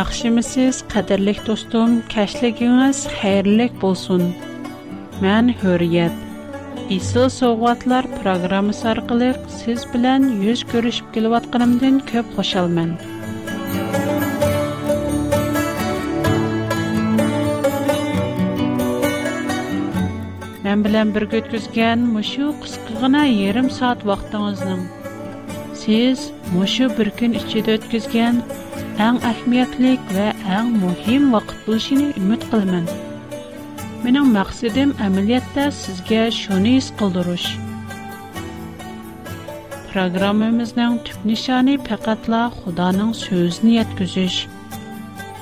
Яхшымысыз, қадірлік достым, кәшлігіңіз хайырлік болсын. Мән Hürriyet. Исыл соғатлар программасы арқылы siz білән yüz көрішіп келіп атқанымдан көп қошалмын. Мен білән бір көткізген мұшу қысқығына ерім саат Siz Сіз мұшу бір күн ішчеді Әң әсмәтлек ۋە әң мөһим вакыт бу шуның үмөт киләм. Менә мәқсадем амэлиятта сезгә шуны исқылдыруш. Программабызның тип нишане фақатла Худаның сөзен yetкүзуш.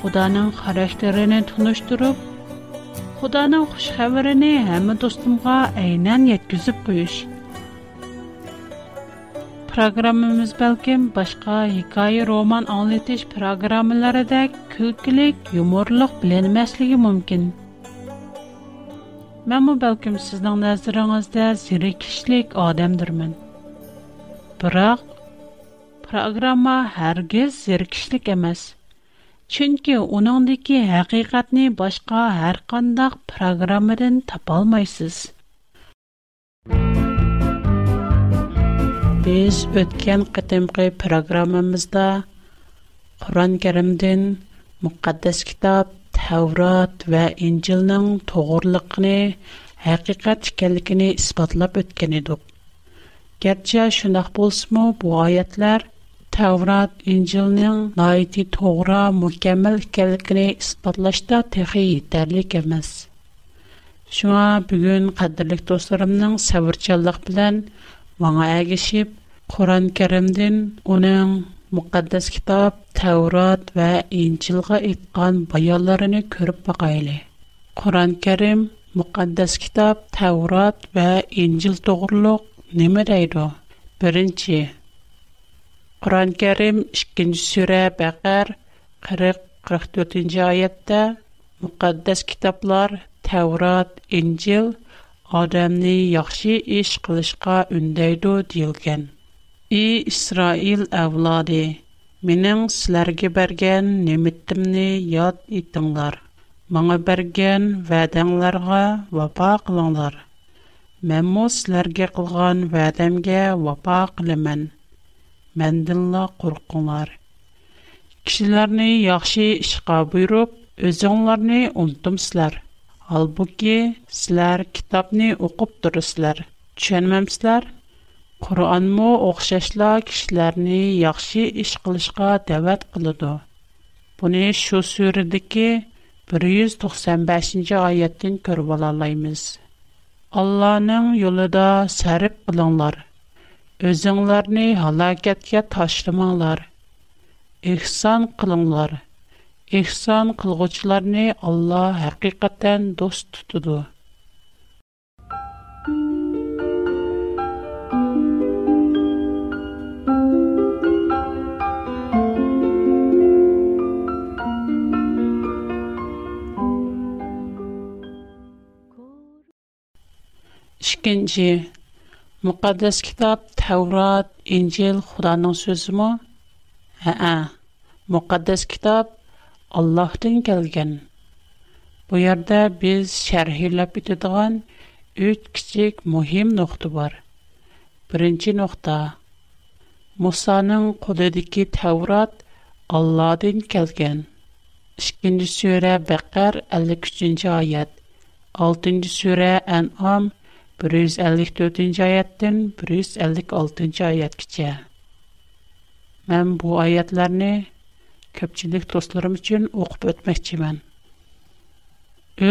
Худаның харастеряне туныштырып, Худаның хушхабарыны һәмме достымга programmamiz balkim boshqa hikoya roman anglatish programmalaridek kulkilik yumorliq bilinmasligi mumkin man bu balkim sizning nazaringizda zerikishlik odamdirman biroq programma hargiz zerikishlik emas chunki uningdiki haqiqatni boshqa har qandoq programmadan topolmaysiz biz o'tgan qatimqi programmamizda qur'oni karimdan muqaddas kitob tavrat va injilning to'g'riliqini haqiqat ekanligini isbotlab o'tgan edik garchi shundoq bo'lsinmi bu oyatlar tavrat injilning noiti to'g'ri mukammal ekanligini isbotlashda texi yetarli emas shunga bugun qadrli do'stlarimning savrchanlik bilan маңа әгішіп, Құран кәрімден оның мұқаддас кітап, Тәурат вә Инчилға итқан баяларыны көріп бақайлы. Құран кәрім, мұқаддас кітап, Тәурат вә Инчил тоғырлық неме дейді? Бірінші, Құран кәрім 2 сүрә Бәқәр 40-44 аятта мұқаддас кітаплар, Тәурат, Инчил – адамны яхшы эш кылышка үндәйдү дилгән. И Исраил авлады, минем силәргә бергән немиттимне яд итеңләр. Маңа бергән вәдәңләргә вафа кылыңлар. Мен мо силәргә кылган вәдәмгә вафа кылымын. Мәндәнла куркуңлар. Кишләрне яхшы эшкә буйрып, өзеңләрне унтымсызлар. Halbuki sizlər kitabni oqub duruslar. Түшенмәмсезләр? Qur'anmı oxşaşla kişilərni yaxşı iş qılışqa dəvət qılıdı. Bunu şu sürədəki 195-ci ayətdən görüb alalayımız. Allah'ın yolunda sərif qılınlar. Özünlərni halakətə taşlamaqlar. İhsan qılınlar ihson qilg'uvchilarni Alloh haqiqatan do'st tutadi. İkinci, müqəddəs kitab Tevrat, İncil Xudanın sözümü? Hə, hə, müqəddəs kitab Allah'tan gelgen. Bu yerde biz şerhilep bitediğen üç küçük muhim nokta var. Birinci nokta. Musa'nın koludaki Tevrat Allah'tan gelgen. İkinci sure Bekar 53. ayet. 6. sure En'am 154. ayetdən 156. ayət keçə. Mən bu ayətlərini көпчілік достларым үшін оқып өтмекчімен.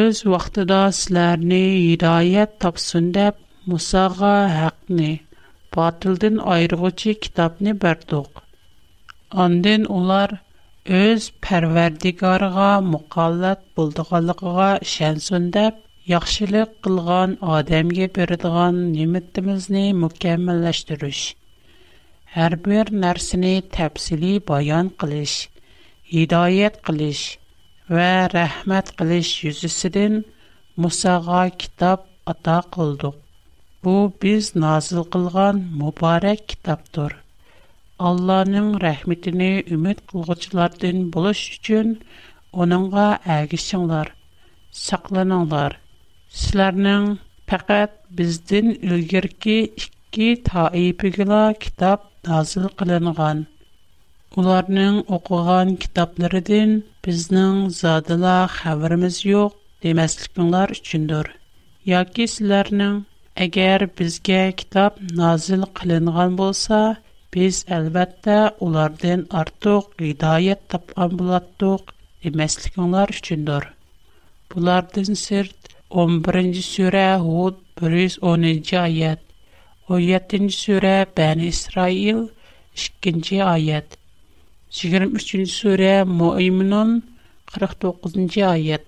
Өз вақтыда сілеріні идайет тапсын деп, Мұсаға әқіні, батылдың айрығычы кітапны бәрдіғ. Анден олар өз пәрвердігарға мұқалат бұлдығалығыға шәнсін деп, Яхшылык кылган адамга бердиган неметтимизни мукаммаллаштыруш. Һәр бер нәрсени баян кылыш hidayet qilish və rəhmat qilish yüzüsüdən Musağa kitab ata qıldıq. Bu biz nazil qılğan mübarək kitabdır. Allahın rəhmətini ümid qılğıçılardan buluş üçün onunğa ağışınlar, saqlanınlar. Sizlərin faqat bizdən ilgirki 2 təyibigə kitab nazil qılınğan. Уларның оқыған китапларыдан безнең задыла хәбәрмиз юк демәслекләр өчендер. Яки сезләрнең әгәр безгә китап назил кылынган булса, без әлбәттә улардан артык гыдаят тапкан булаттык демәслекләр өчендер. Булардан сырт 11-нче сүре Худ 110-нче 17-нче сүре Бәни Исраил 2-нче аят 23-cü surə Müəmminun 49-cu ayət.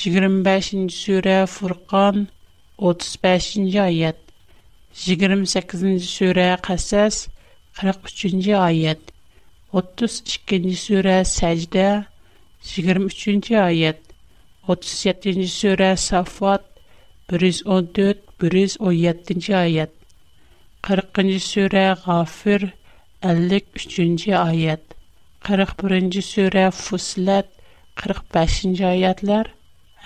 25-ci surə Furqan 35-ci ayət. 28-ci surə Qasas 43-cü ayət. 32-ci surə Səcdə 23-cü ayət. 37-ci surə Safat 114-117-ci ayət. 40-cı surə Ğafir 53-cü ayət. 41-ci surə Fusilət 45-ci ayətlər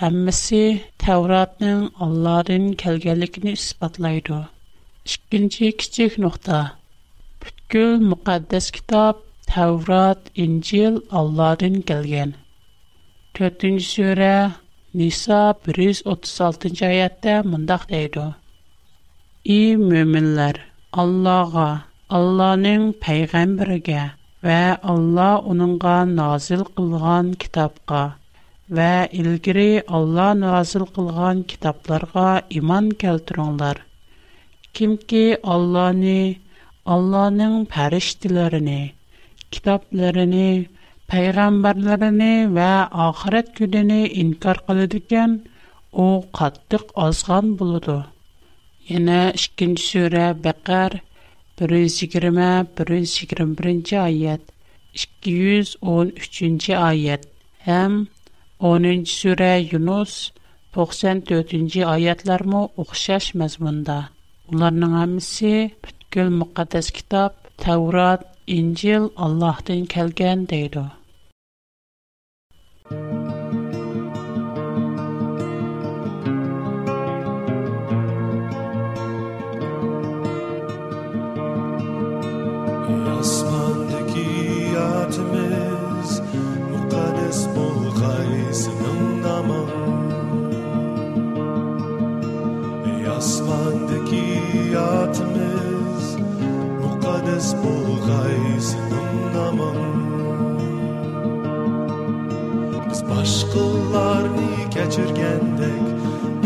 həmmisi Tevratın Allah'ın kəlgənliyini isbatlaydı. İkinci kiçik nöqtə. Bütün müqəddəs kitab Tevrat, İncil Allah'ın gəlgən. 4-cü surə Nisa 136-cı ayətdə mündəq deyildi. Ey möminlər, Allah'a, Allah'ın peyğəmbərinə вэ Алла уныңа назил қылған китапка вэ илгири Алла назил қылған китапларға иман келтіруңдар. Ким ки Алланы, Алланың пәрештіләріні, китапләріні, пайрамбәрләріні вэ ахират күдіні инкар қаладыкен, оу қаттық азған болуду. Енә сүрә 120 121 oyat 213 oyat ham 10 sura Yunus 94 oyatlarmı oxşaş məzmunda. Onların hamısı bütkül müqəddəs kitab, Tevrat, İncil Allah'tan kelgen deydi. hayatımız Mukaddes bol gaysının namın Biz başkalarını keçirgendek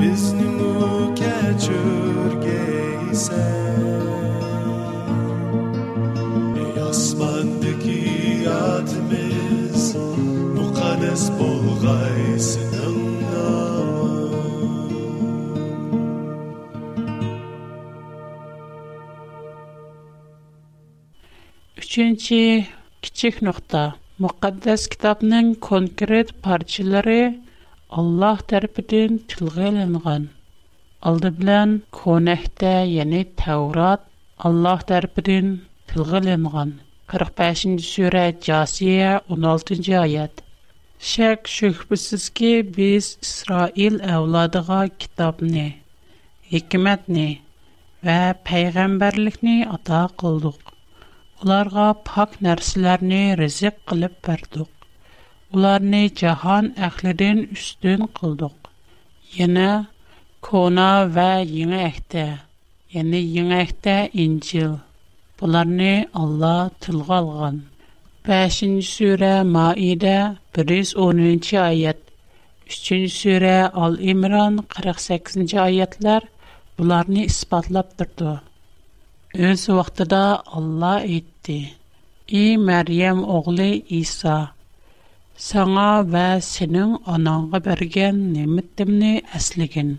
Biz nümü keçirgeysen Ey asmandaki adımız Mukaddes bol gaysının Üçüncü kiçik nokta. Müqəddəs kitabının konkret parçaları Allah tərəfindən tilgə alınğan. Aldı bilən konəhdə, yəni Tevrat Allah tərəfindən tilgə alınğan. 45-ci surə Casiyə 16-cı ayət. Şək şübhəsiz ki, biz İsrail əvladığa kitabını, hikmətni və peyğəmbərlikni ata qıldıq. Onlarga pak nərslərini rızıq qılıb verdik. Onlarını cahan əhlidin üstün qıldıq. Yenə Kona və Yeni Əhdə, yəni Yeni Əhdə İncil. Bunlarını Allah tılğa alğan. 5-ci surə Maidə 110-cu ayət. 3-cü surə Al-İmran 48-ci ayətlər bunlarını isbatlab durdu. Үнсі вақтада Алла ийтти. И Мэриям оғли Иса, саңа ва сениң анаңы берген немиттімні әслигін.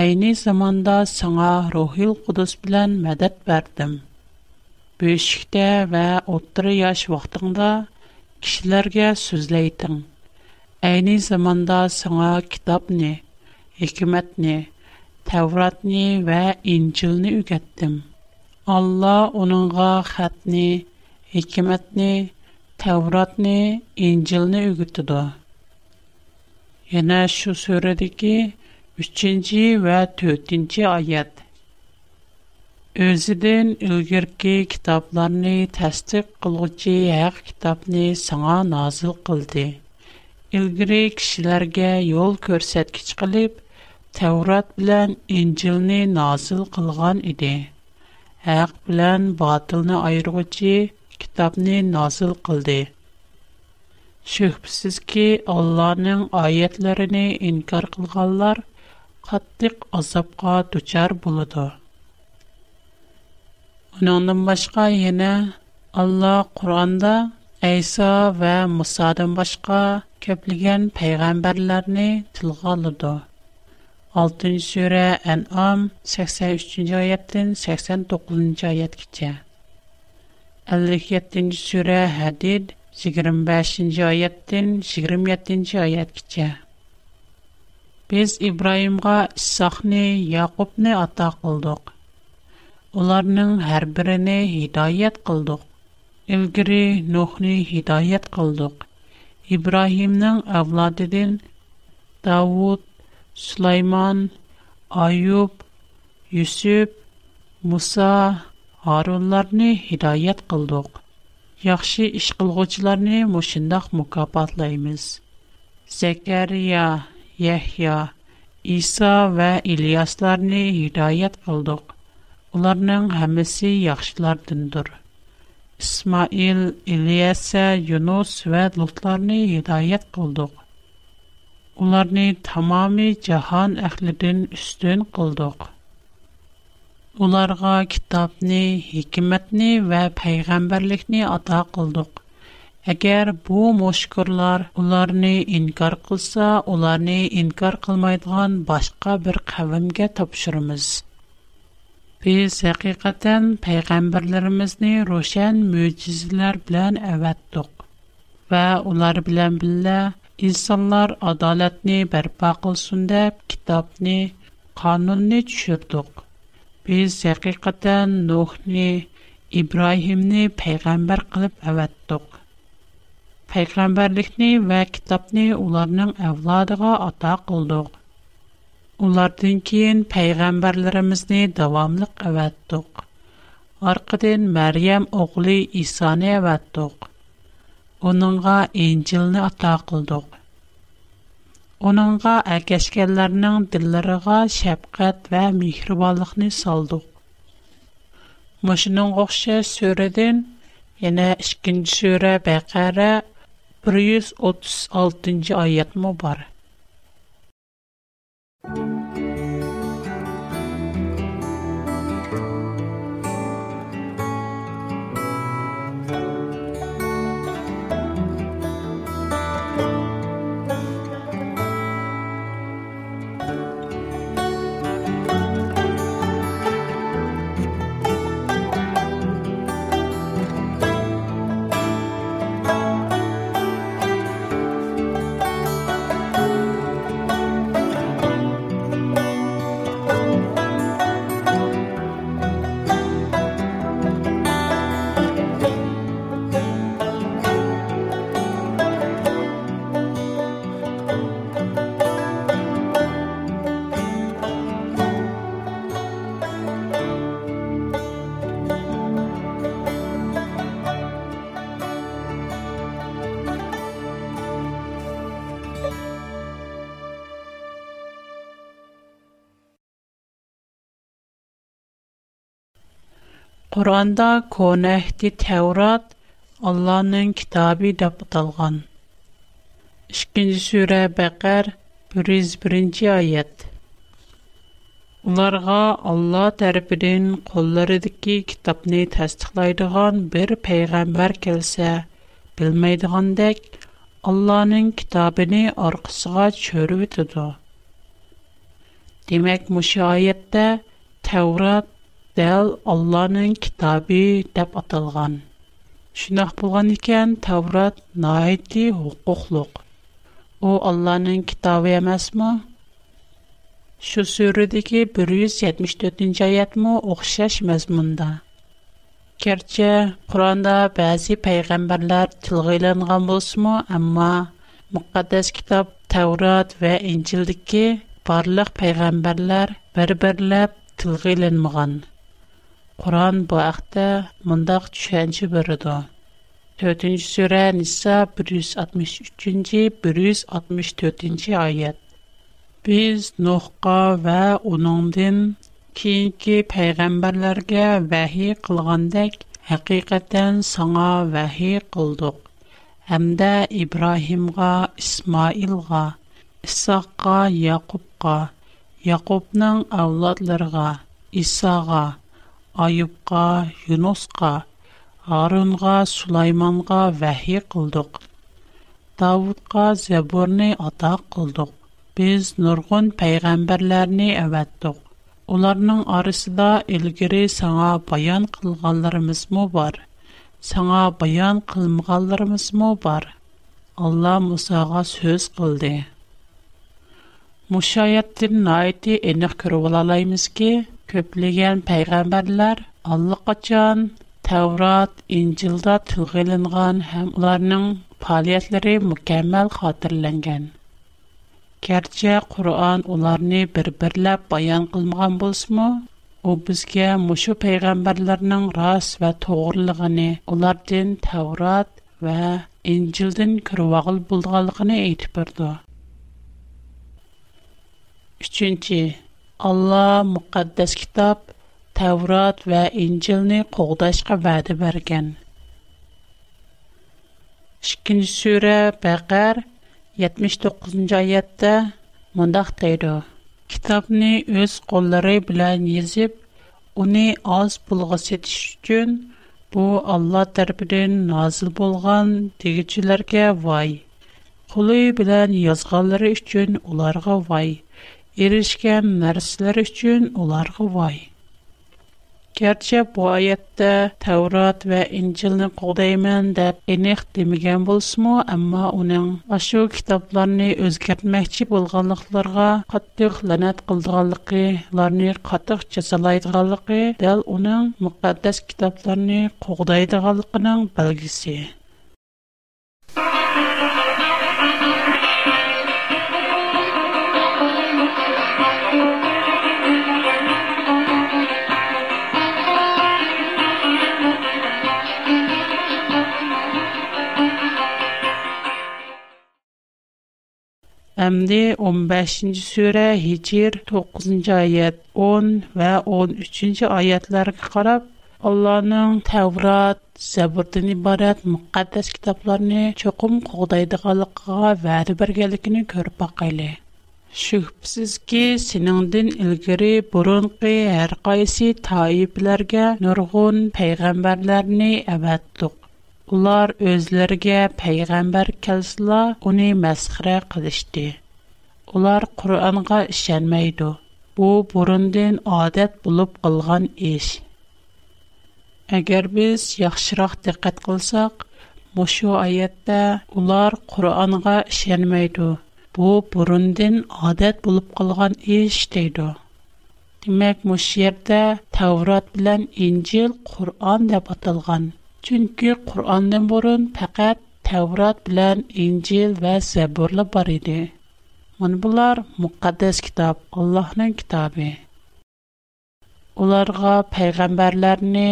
Айни заманда саңа рухил қудыз білян мэдэт бәрдім. Бүйшікті ва отры яш вақтында кишілерге сөзлейтін. Айни заманда саңа китапни, хикимэтни, Təvratni və İncilni ügətdim. Allah onunğa xətni, hikmətni, Təvratni, İncilni ügütüdü. Yenə şu surədəki 3-cü və 4-cü ayət. Özüdən ilgirki kitablarını təsdiq qılğıcı haqq kitabını sana nazil qıldı. İlgiri kişilərə yol göstərici qılıb, تورات بلن انجیل نی نازل قلعان ایده. هر батылны باطل نه ایروچی کتاب نی نازل قلده. شخصی که الله نع آیات لرنی انکار قلعالر قطیق اصحاب دچار بوده. اونا نمیشکایی نه الله قرآن دا ایسا 6 сүре Ан'ам 83-нче 89-нче аяткәчә. 57-нче сүре Хадид 25-нче 27-нче аяткәчә. Без Ибраимға Исхакны, Якубны ата кылдык. Уларның һәр беренә һидаят кылдык. Илгири Нухны һидаят кылдык. Ибраимның авладыдан Давуд Suleyman, Ayyub, Yusuf, Musa, Harun'nı hidayet qılduq. Yaxşı iş qılğoçlarını mo şındaq mükafatlayımız. Zakariya, Yahya, və İlyaslərnı hidayət alduq. Onların hamısı yaxşılar dındır. İsmail, İlyas, Yunus və Lutlərnı hidayət qılduq. ularni tamomiy jahon ahlidan ustun qildik ularga kitobni hikmatni va payg'ambarlikni ato qildik agar bu mushkurlar ularni inkor qilsa ularni inkor qilmaydigan boshqa bir qavmga topshiramiz biz haqiqatan payg'ambarlarimizni ro'shan mo'jizalar bilan avatdiq va ular bilan birga insanlar adaletni berpa kılsın de kitabını, kanunni düşürdük. Biz hakikaten Nuh'ni, İbrahim'ni peygamber kılıp evettik. Peygamberlikni ve kitabını onların evladığa ata kıldık. Onlardan keyin peygamberlerimizni devamlı evettik. Arkadan Meryem oğlu İsa'ni onunğa incilni ata qıldıq. Onunğa əkəşkənlərinin dillərinə şəfqət və mehribanlıqni saldıq. Maşının qoxşa sürədən yana 2-ci surə 136-cı ayət mə Құранда Кон әхті Тәурат Алланың кітабы деп аталған. 2-нче сүре Бәкәр 101-нче аят. Уларга Алла тарафыдан кулларыдагы китапны тасдиқлайдыган бер пайгамбар келсә, билмәйдигәндәк Алланың китабын аркасыга чөрүп үтәдә. Демәк, мушаятта Тәурат дәл Алланың китабы дип аталган. Шынаһ булган икән, Таврат Наайти, Хукуклык. О Алланың китабы емасмы? Шу сыры дике 174-нче аятмы охшаш мәзмунда. Керчә Куранда бәзи пайғамбарлар тилгылланган бусымы, әмма мөхәддەس китап Таврот вә Инҗил дике барлык пайғамбарлар бер-берләп тилгылныган. Quran bu ақта мұндақ түшәнші бірді. 4-ші сүрә Ниса 163-164-ші айет. Біз Нухқа вә оныңден кейінкі пәйғамбарларға вәхи қылғандек, әқиқаттен саңа вәхи қылдық. Әмдә Ибрахимға, Исмаилға, Исаққа, Яқубқа, Яқубның ауладларға, Исаға, Айыпқа, Юносқа, Арунға, Сулайманға вәхи қылдық. Давудқа зәбурны ата қылдық. Біз нұрғын пәйғамбарларыны әвәттіқ. Оларның арысыда үлгірі саңа баян қылғаларымыз му бар? Саңа баян қылмғаларымыз му бар? Алла Мусаға сөз қылды. Мұшайаттың найты әнік күрі олалаймыз ке? ko'pligan payg'ambarlar allaqachon Tavrat, İncilda tug'ilingan ham ularning faoliyatlari mukammal xotirlangan. Gerçi Qur'an ularni bir-birlab bayon qilmagan bo'lsa-mu, u bizga mushu payg'ambarlarning rost va to'g'riligini, ulardan Tavrat va İncildan kirvog'il bo'lganligini aytib berdi. 3. Алла мукаддас китаб, таврат ва инчилни когдашка баады барген. Шикинж суре бағар, 79-нча айятта мандах дайдо. Китабни өз қолары білян езіп, уни аз бұлға сетіш үткен, бұ Алла тарпидын назыл болған дегиджиларге вай. Қолы білян язғалары үткен уларға вай, erishgan narsalar uchun ularga voy. Gerçi bu ayətdə Tevrat və İncilni qodayman deyə eniq deməyən bolsunmu, amma onun aşu kitablarını özgərtməkçi bolğanlıqlarına qattiq lənət qıldığanlığı, ularni qattiq cəzalaydıqanlığı dəl onun müqəddəs kitablarını qodaydığanlığının belgisi. Әмді 15-ci sürə Hicr 9-cu ayət 10 və 13-cü ayətlərə qarab Allahның Təvrat, Zəbirdən ibarət müqəddəs kitablarını çoxum qoğdaydıqalıqqa vədi bərgəlikini görüb baqaylı. Şübhəsiz ki, sinindin ilgiri burunqi hər qaysi taiblərgə nurğun peyğəmbərlərini əvətdiq. Улар өзләргә пәйгамбәр кәлсәлә, уни мәсхирә кылышты. Улар Куранга ишенмәйди. Бу бурындан адат булып калган эш. Әгәр без яхшырак диккәт кылсак, мошу аятта улар Куранга ишенмәйди. Бу бурындан адат булып калган эш диде. Димәк, мошу ердә Таврат белән Инҗил Куран дип аталган. Чөнки Qur'ондан бурын фақат Таврот билан Инҗил ва Забурла бар иде. Мен булар мукаддас китап, Аллаһның китабы. Уларга пайгамбарларны,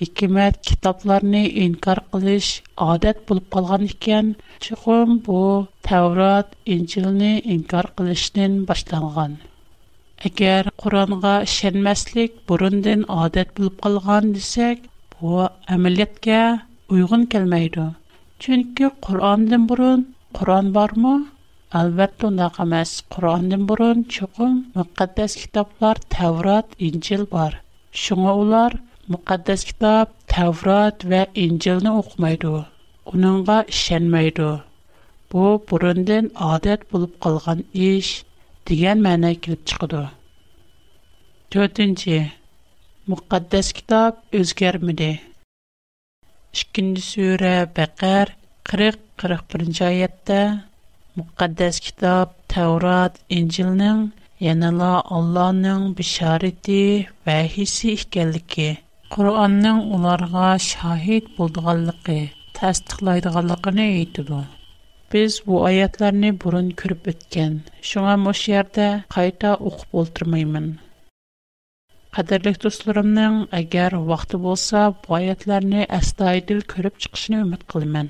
hikmat kitoblarni inkor qilish odat bo'lib qolgan ekan chuqum bu tavrot injilni inkor qilishdan boshlangan agar qur'onga ishonmaslik burundan odat bo'lib qolgan desak Bu ameliyette uyğun kelmeydi. Çünki Qur'ondan burun, Qur'an barmı? Albet onaq emas Qur'ondan burun çuğ, müqaddəs kitablar, Tävrât, İncil bar. Şuğawlar müqaddəs kitab Tävrât və İncilni oqımaydı. Onunğa isyanmaydı. Bu burundan adət bulup qalğan iş degen məna kilib çıxdı. 4 мукаддас китаб үзгәрмиде. 2-нче сүре, Бақар 40-41-нче аятта мукаддас китап, Таврот, Инҗилнең яна Аллаһның бишарете һәм һис-ихкенлек, Куранның уларга шахит булдыганлыгы, тасдиқлыйдыганлыгына әйтте. Без бу аятларны буын күрүп үткән. Шуңа мош ярдә Qadirlik do'stlarimning agar vaqti bo'lsa, bu oyatlarni astoydil ko'rib chiqishni umid qilaman.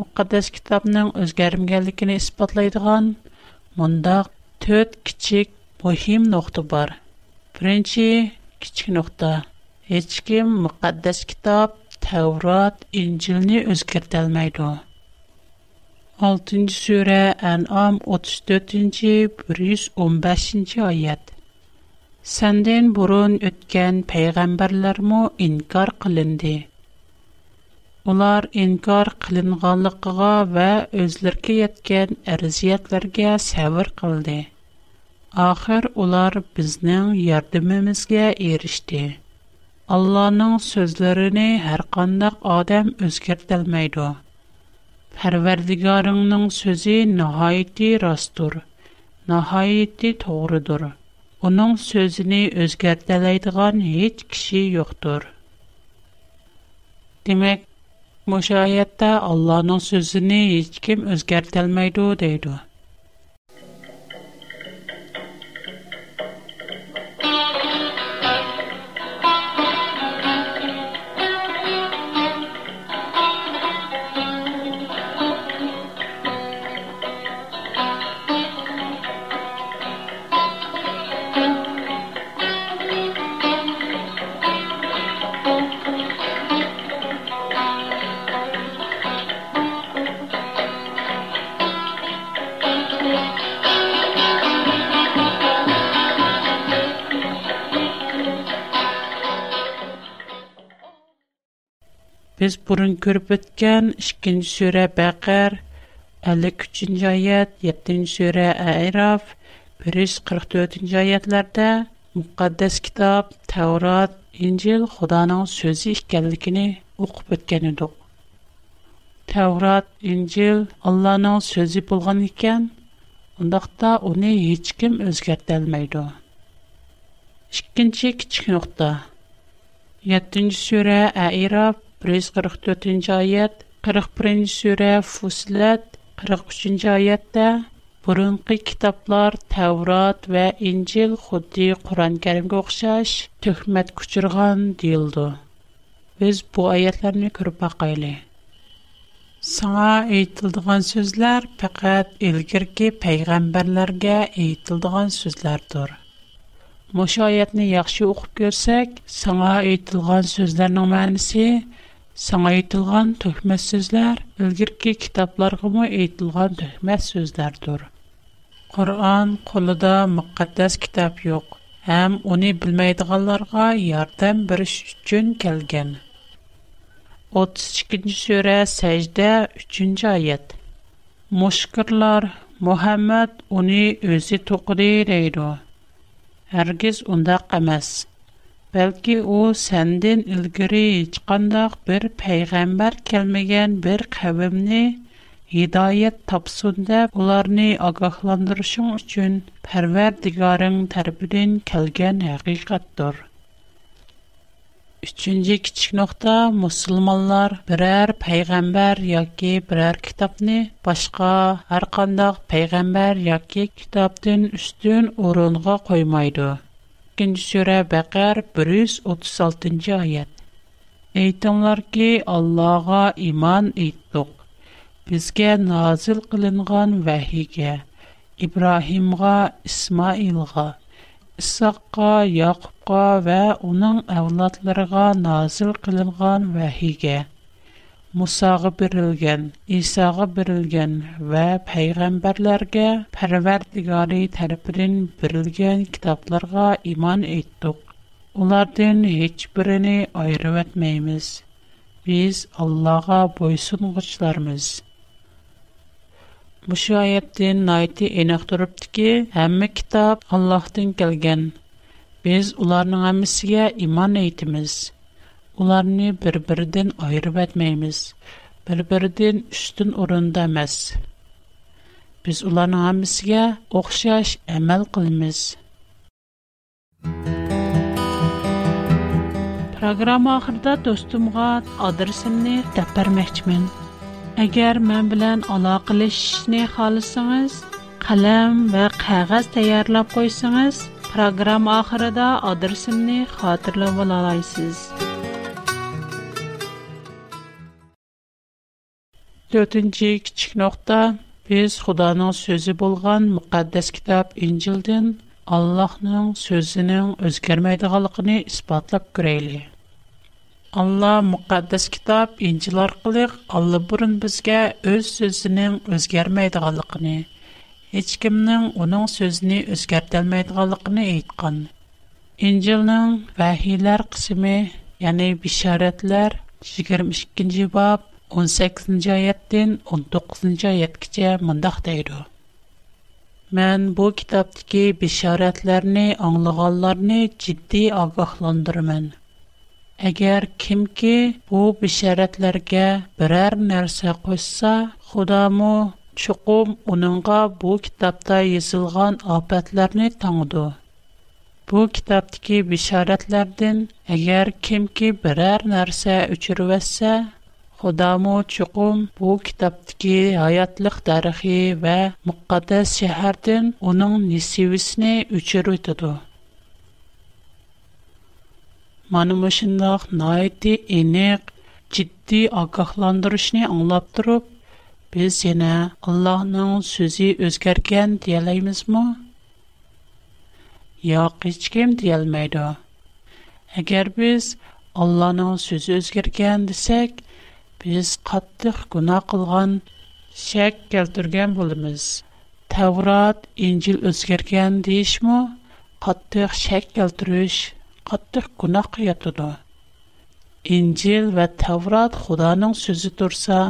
Muqaddas kitobning o'zgarmaganligini isbotlaydigan bunda 4 kichik muhim nuqta bor. Birinchi kichik nuqta. Hech kim muqaddas kitob Tavrot, İncilni o'zgartirmaydi. 6-sura An'am 34-115-oyat. Сәнден бұрын өткен му инкар қылынди. Улар инкар қылынғалықыга ва өзлірке еткен әрзиятларге сәвір қылды. Ахир улар бізнің ярдымымызге еришди. Алланың сөзлөріній харқандық адам өзгерділмейді. Фарвардигарыңның сөзі нахайти растур, нахайти тоғрыдур. Оның сөзіні өзгәртіләйдіған еч кіші еқтір. Демек, мүші Allahın Аллахның сөзіні kim кім burun ko'rib o'tgan ikkinchi sura baqar ellik uchinchi oyat yettinchi sura ayrof 144 yuz qirq to'rtinchi oyatlarda muqaddas kitob tavrot injil xudoning so'zi ekanligini o'qib o'tgan edik tavrot injil allohning so'zi bo'lgan ekan undaqda uni hech kim o'zgartirolmaydi ikkinchi kichik nuqta yettinchi sura airof 144-нче аят, 41-нче сүре Фусилат, 43-нче аятта Бұрынғы китаплар Тәурат вә Инжил құдды Құран кәрімге оқшаш түхмет күчірған дейілді. Біз бұ аятларыны көріп бақайлы. Саңа айтылдыған сөзлер пәкәт үлгіргі пәйғамбарларға айтылдыған сөзлердір. Мұш аятыны яқшы оқып көрсек, саңа айтылған сөзлерінің мәнісі – Сан айтылған төхмәс сөзләр өлгір ки китапларғы му айтылған төхмәс сөзләрдур. Құрған қолыда мақаддэс китап ёк, әм уни білмайдығаларға ярдан бірш үчін кәлген. 32-жі сөрә сәйждэ 3-жі аят. Мушкырлар, Мухаммад уни өзі түкдейдейду. Әргіз унда қамас. Бәлки у сәндин илгири һеч кандак бер пәйгамбәр келмәгән бер кавемне hidayət tapsun deyə onları ağahlandırışın üçün Pərverdigarın tərəfindən gələn həqiqətdir. 3-cü kiçik nöqtə müsəlmanlar birər peyğəmbər yoki birər kitabni başqa hər qandaq peyğəmbər yoki kitabdan üstün orunğa qoymaydı. 2-nji sura Baqara 136-njy ayet. Eýtdiler ki, Allah'a iman etdik. Bizge nazil kılınğan wahyge, İbrahim'ga, İsmail'ga, İshaq'a, Yaqubqa we onuň awlatlaryna nazil kılınğan wahyge. Musa'ga berilgan, Isa'ga berilgan va payg'ambarlarga Parvardigori tarafidan berilgan kitoblarga iymon etdik. Ulardan hech birini ayirib etmaymiz. Biz Allohga bo'ysungichlarmiz. Bu oyatdan noyti aniq turibdiki, hamma kitob Allohdan kelgan. Biz ularning hammasiga iymon etamiz. ularni bir-biridan ayırıb etməyimiz, bir-biridən üstün orunda emas. Biz ularning hammasiga o'xshash amal qilamiz. Программа ахырда достумга адресимни тап бермекчимин. Әгәр мен белән алакалашышны халысыңыз, қалам ва кагаз таярлап койсаңыз, программа ахырында адресимни хатırlап ала 4-нче кичик нокта без Худоның сөзе булган мукаддас китап Инҗилдән Аллаһның сөзенең үзгәрмәйдиганлыгын испатлап күрәйле. Алла мукаддас китап Инҗил аркылы Алла бурын безгә үз сөзенең үзгәрмәйдиганлыгын, һеч кемнең аның сөзен үзгәртә алмыйдиганлыгын әйткән. Инҗилнең вахиләр кысымы, ягъни 22 18-нчы аятдан 19-нчы аяткача мондак дейди. Мен бу китаптагы бишаратларны аңлаганларны җитди агахландырмын. Әгәр кимки бу бишаратларга берәр нәрсә куйса, Худамы чуқум уныңга бу китапта язылган апатларны таңды. Бу китаптагы бишаратлардан әгәр кимки берәр нәрсә үчервәсә, Xudomu chuqum bu kitobdagi hayotliq tarixi va muqaddas shahardan onun nisivisini o'chirib o'tadi mana shundoq ciddi aniq jiddiy ogohlantirishni anglab turib biz yana allohning so'zi o'zgargan deyalamizmi yo'q hech kim deyolmaydi agar biz allohning so'zi o'zgargan desak biz qattiq gunoh qilgan shak keltirgan bo'lamiz tavrat injil o'zgargan deyishmi qattiq shak keltirish qattiq gunohga yotadi injil va tavrat xudoning so'zi tursa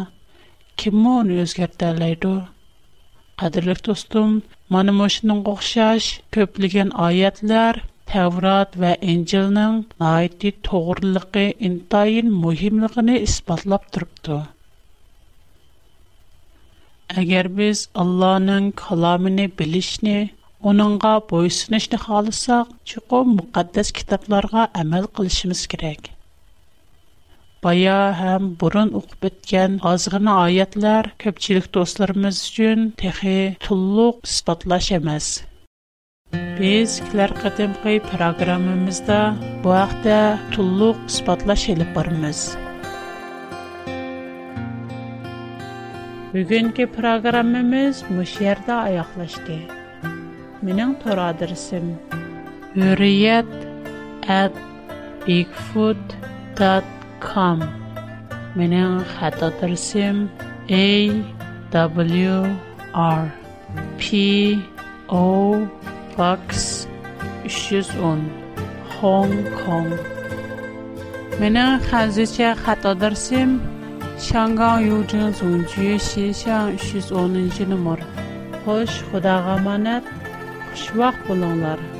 kim uni o'zgarta oladi qadrli do'stim mana mushuning o'xshash ko'pligan oyatlar Təvrat və İncilnin nəhayəti doğruluğu intayin mühimliyini isbatlab durubdu. Əgər biz Allahın kalamını bilishni, onunğa boysunishni xalasaq, çuqum müqəddəs kitablara əməl qilishimiz kerak. Бая һәм бурын оқып беткән азгына аятлар көпчелек достарыбыз өчен техи туллык испатлаш эмас. Biz kilər qədimqi proqramımızda bu haqda tulluq ispatlaş elib barımız. Bugünkü proqramımız müşərdə ayaqlaşdı. Mənim tor adresim hürriyet at p o Halifax, Ishiz on Hong Kong. من خانزیچه خطا درسیم شانگان یو جنزون جیه شیشان شیز خوش خدا غمانت خوش وقت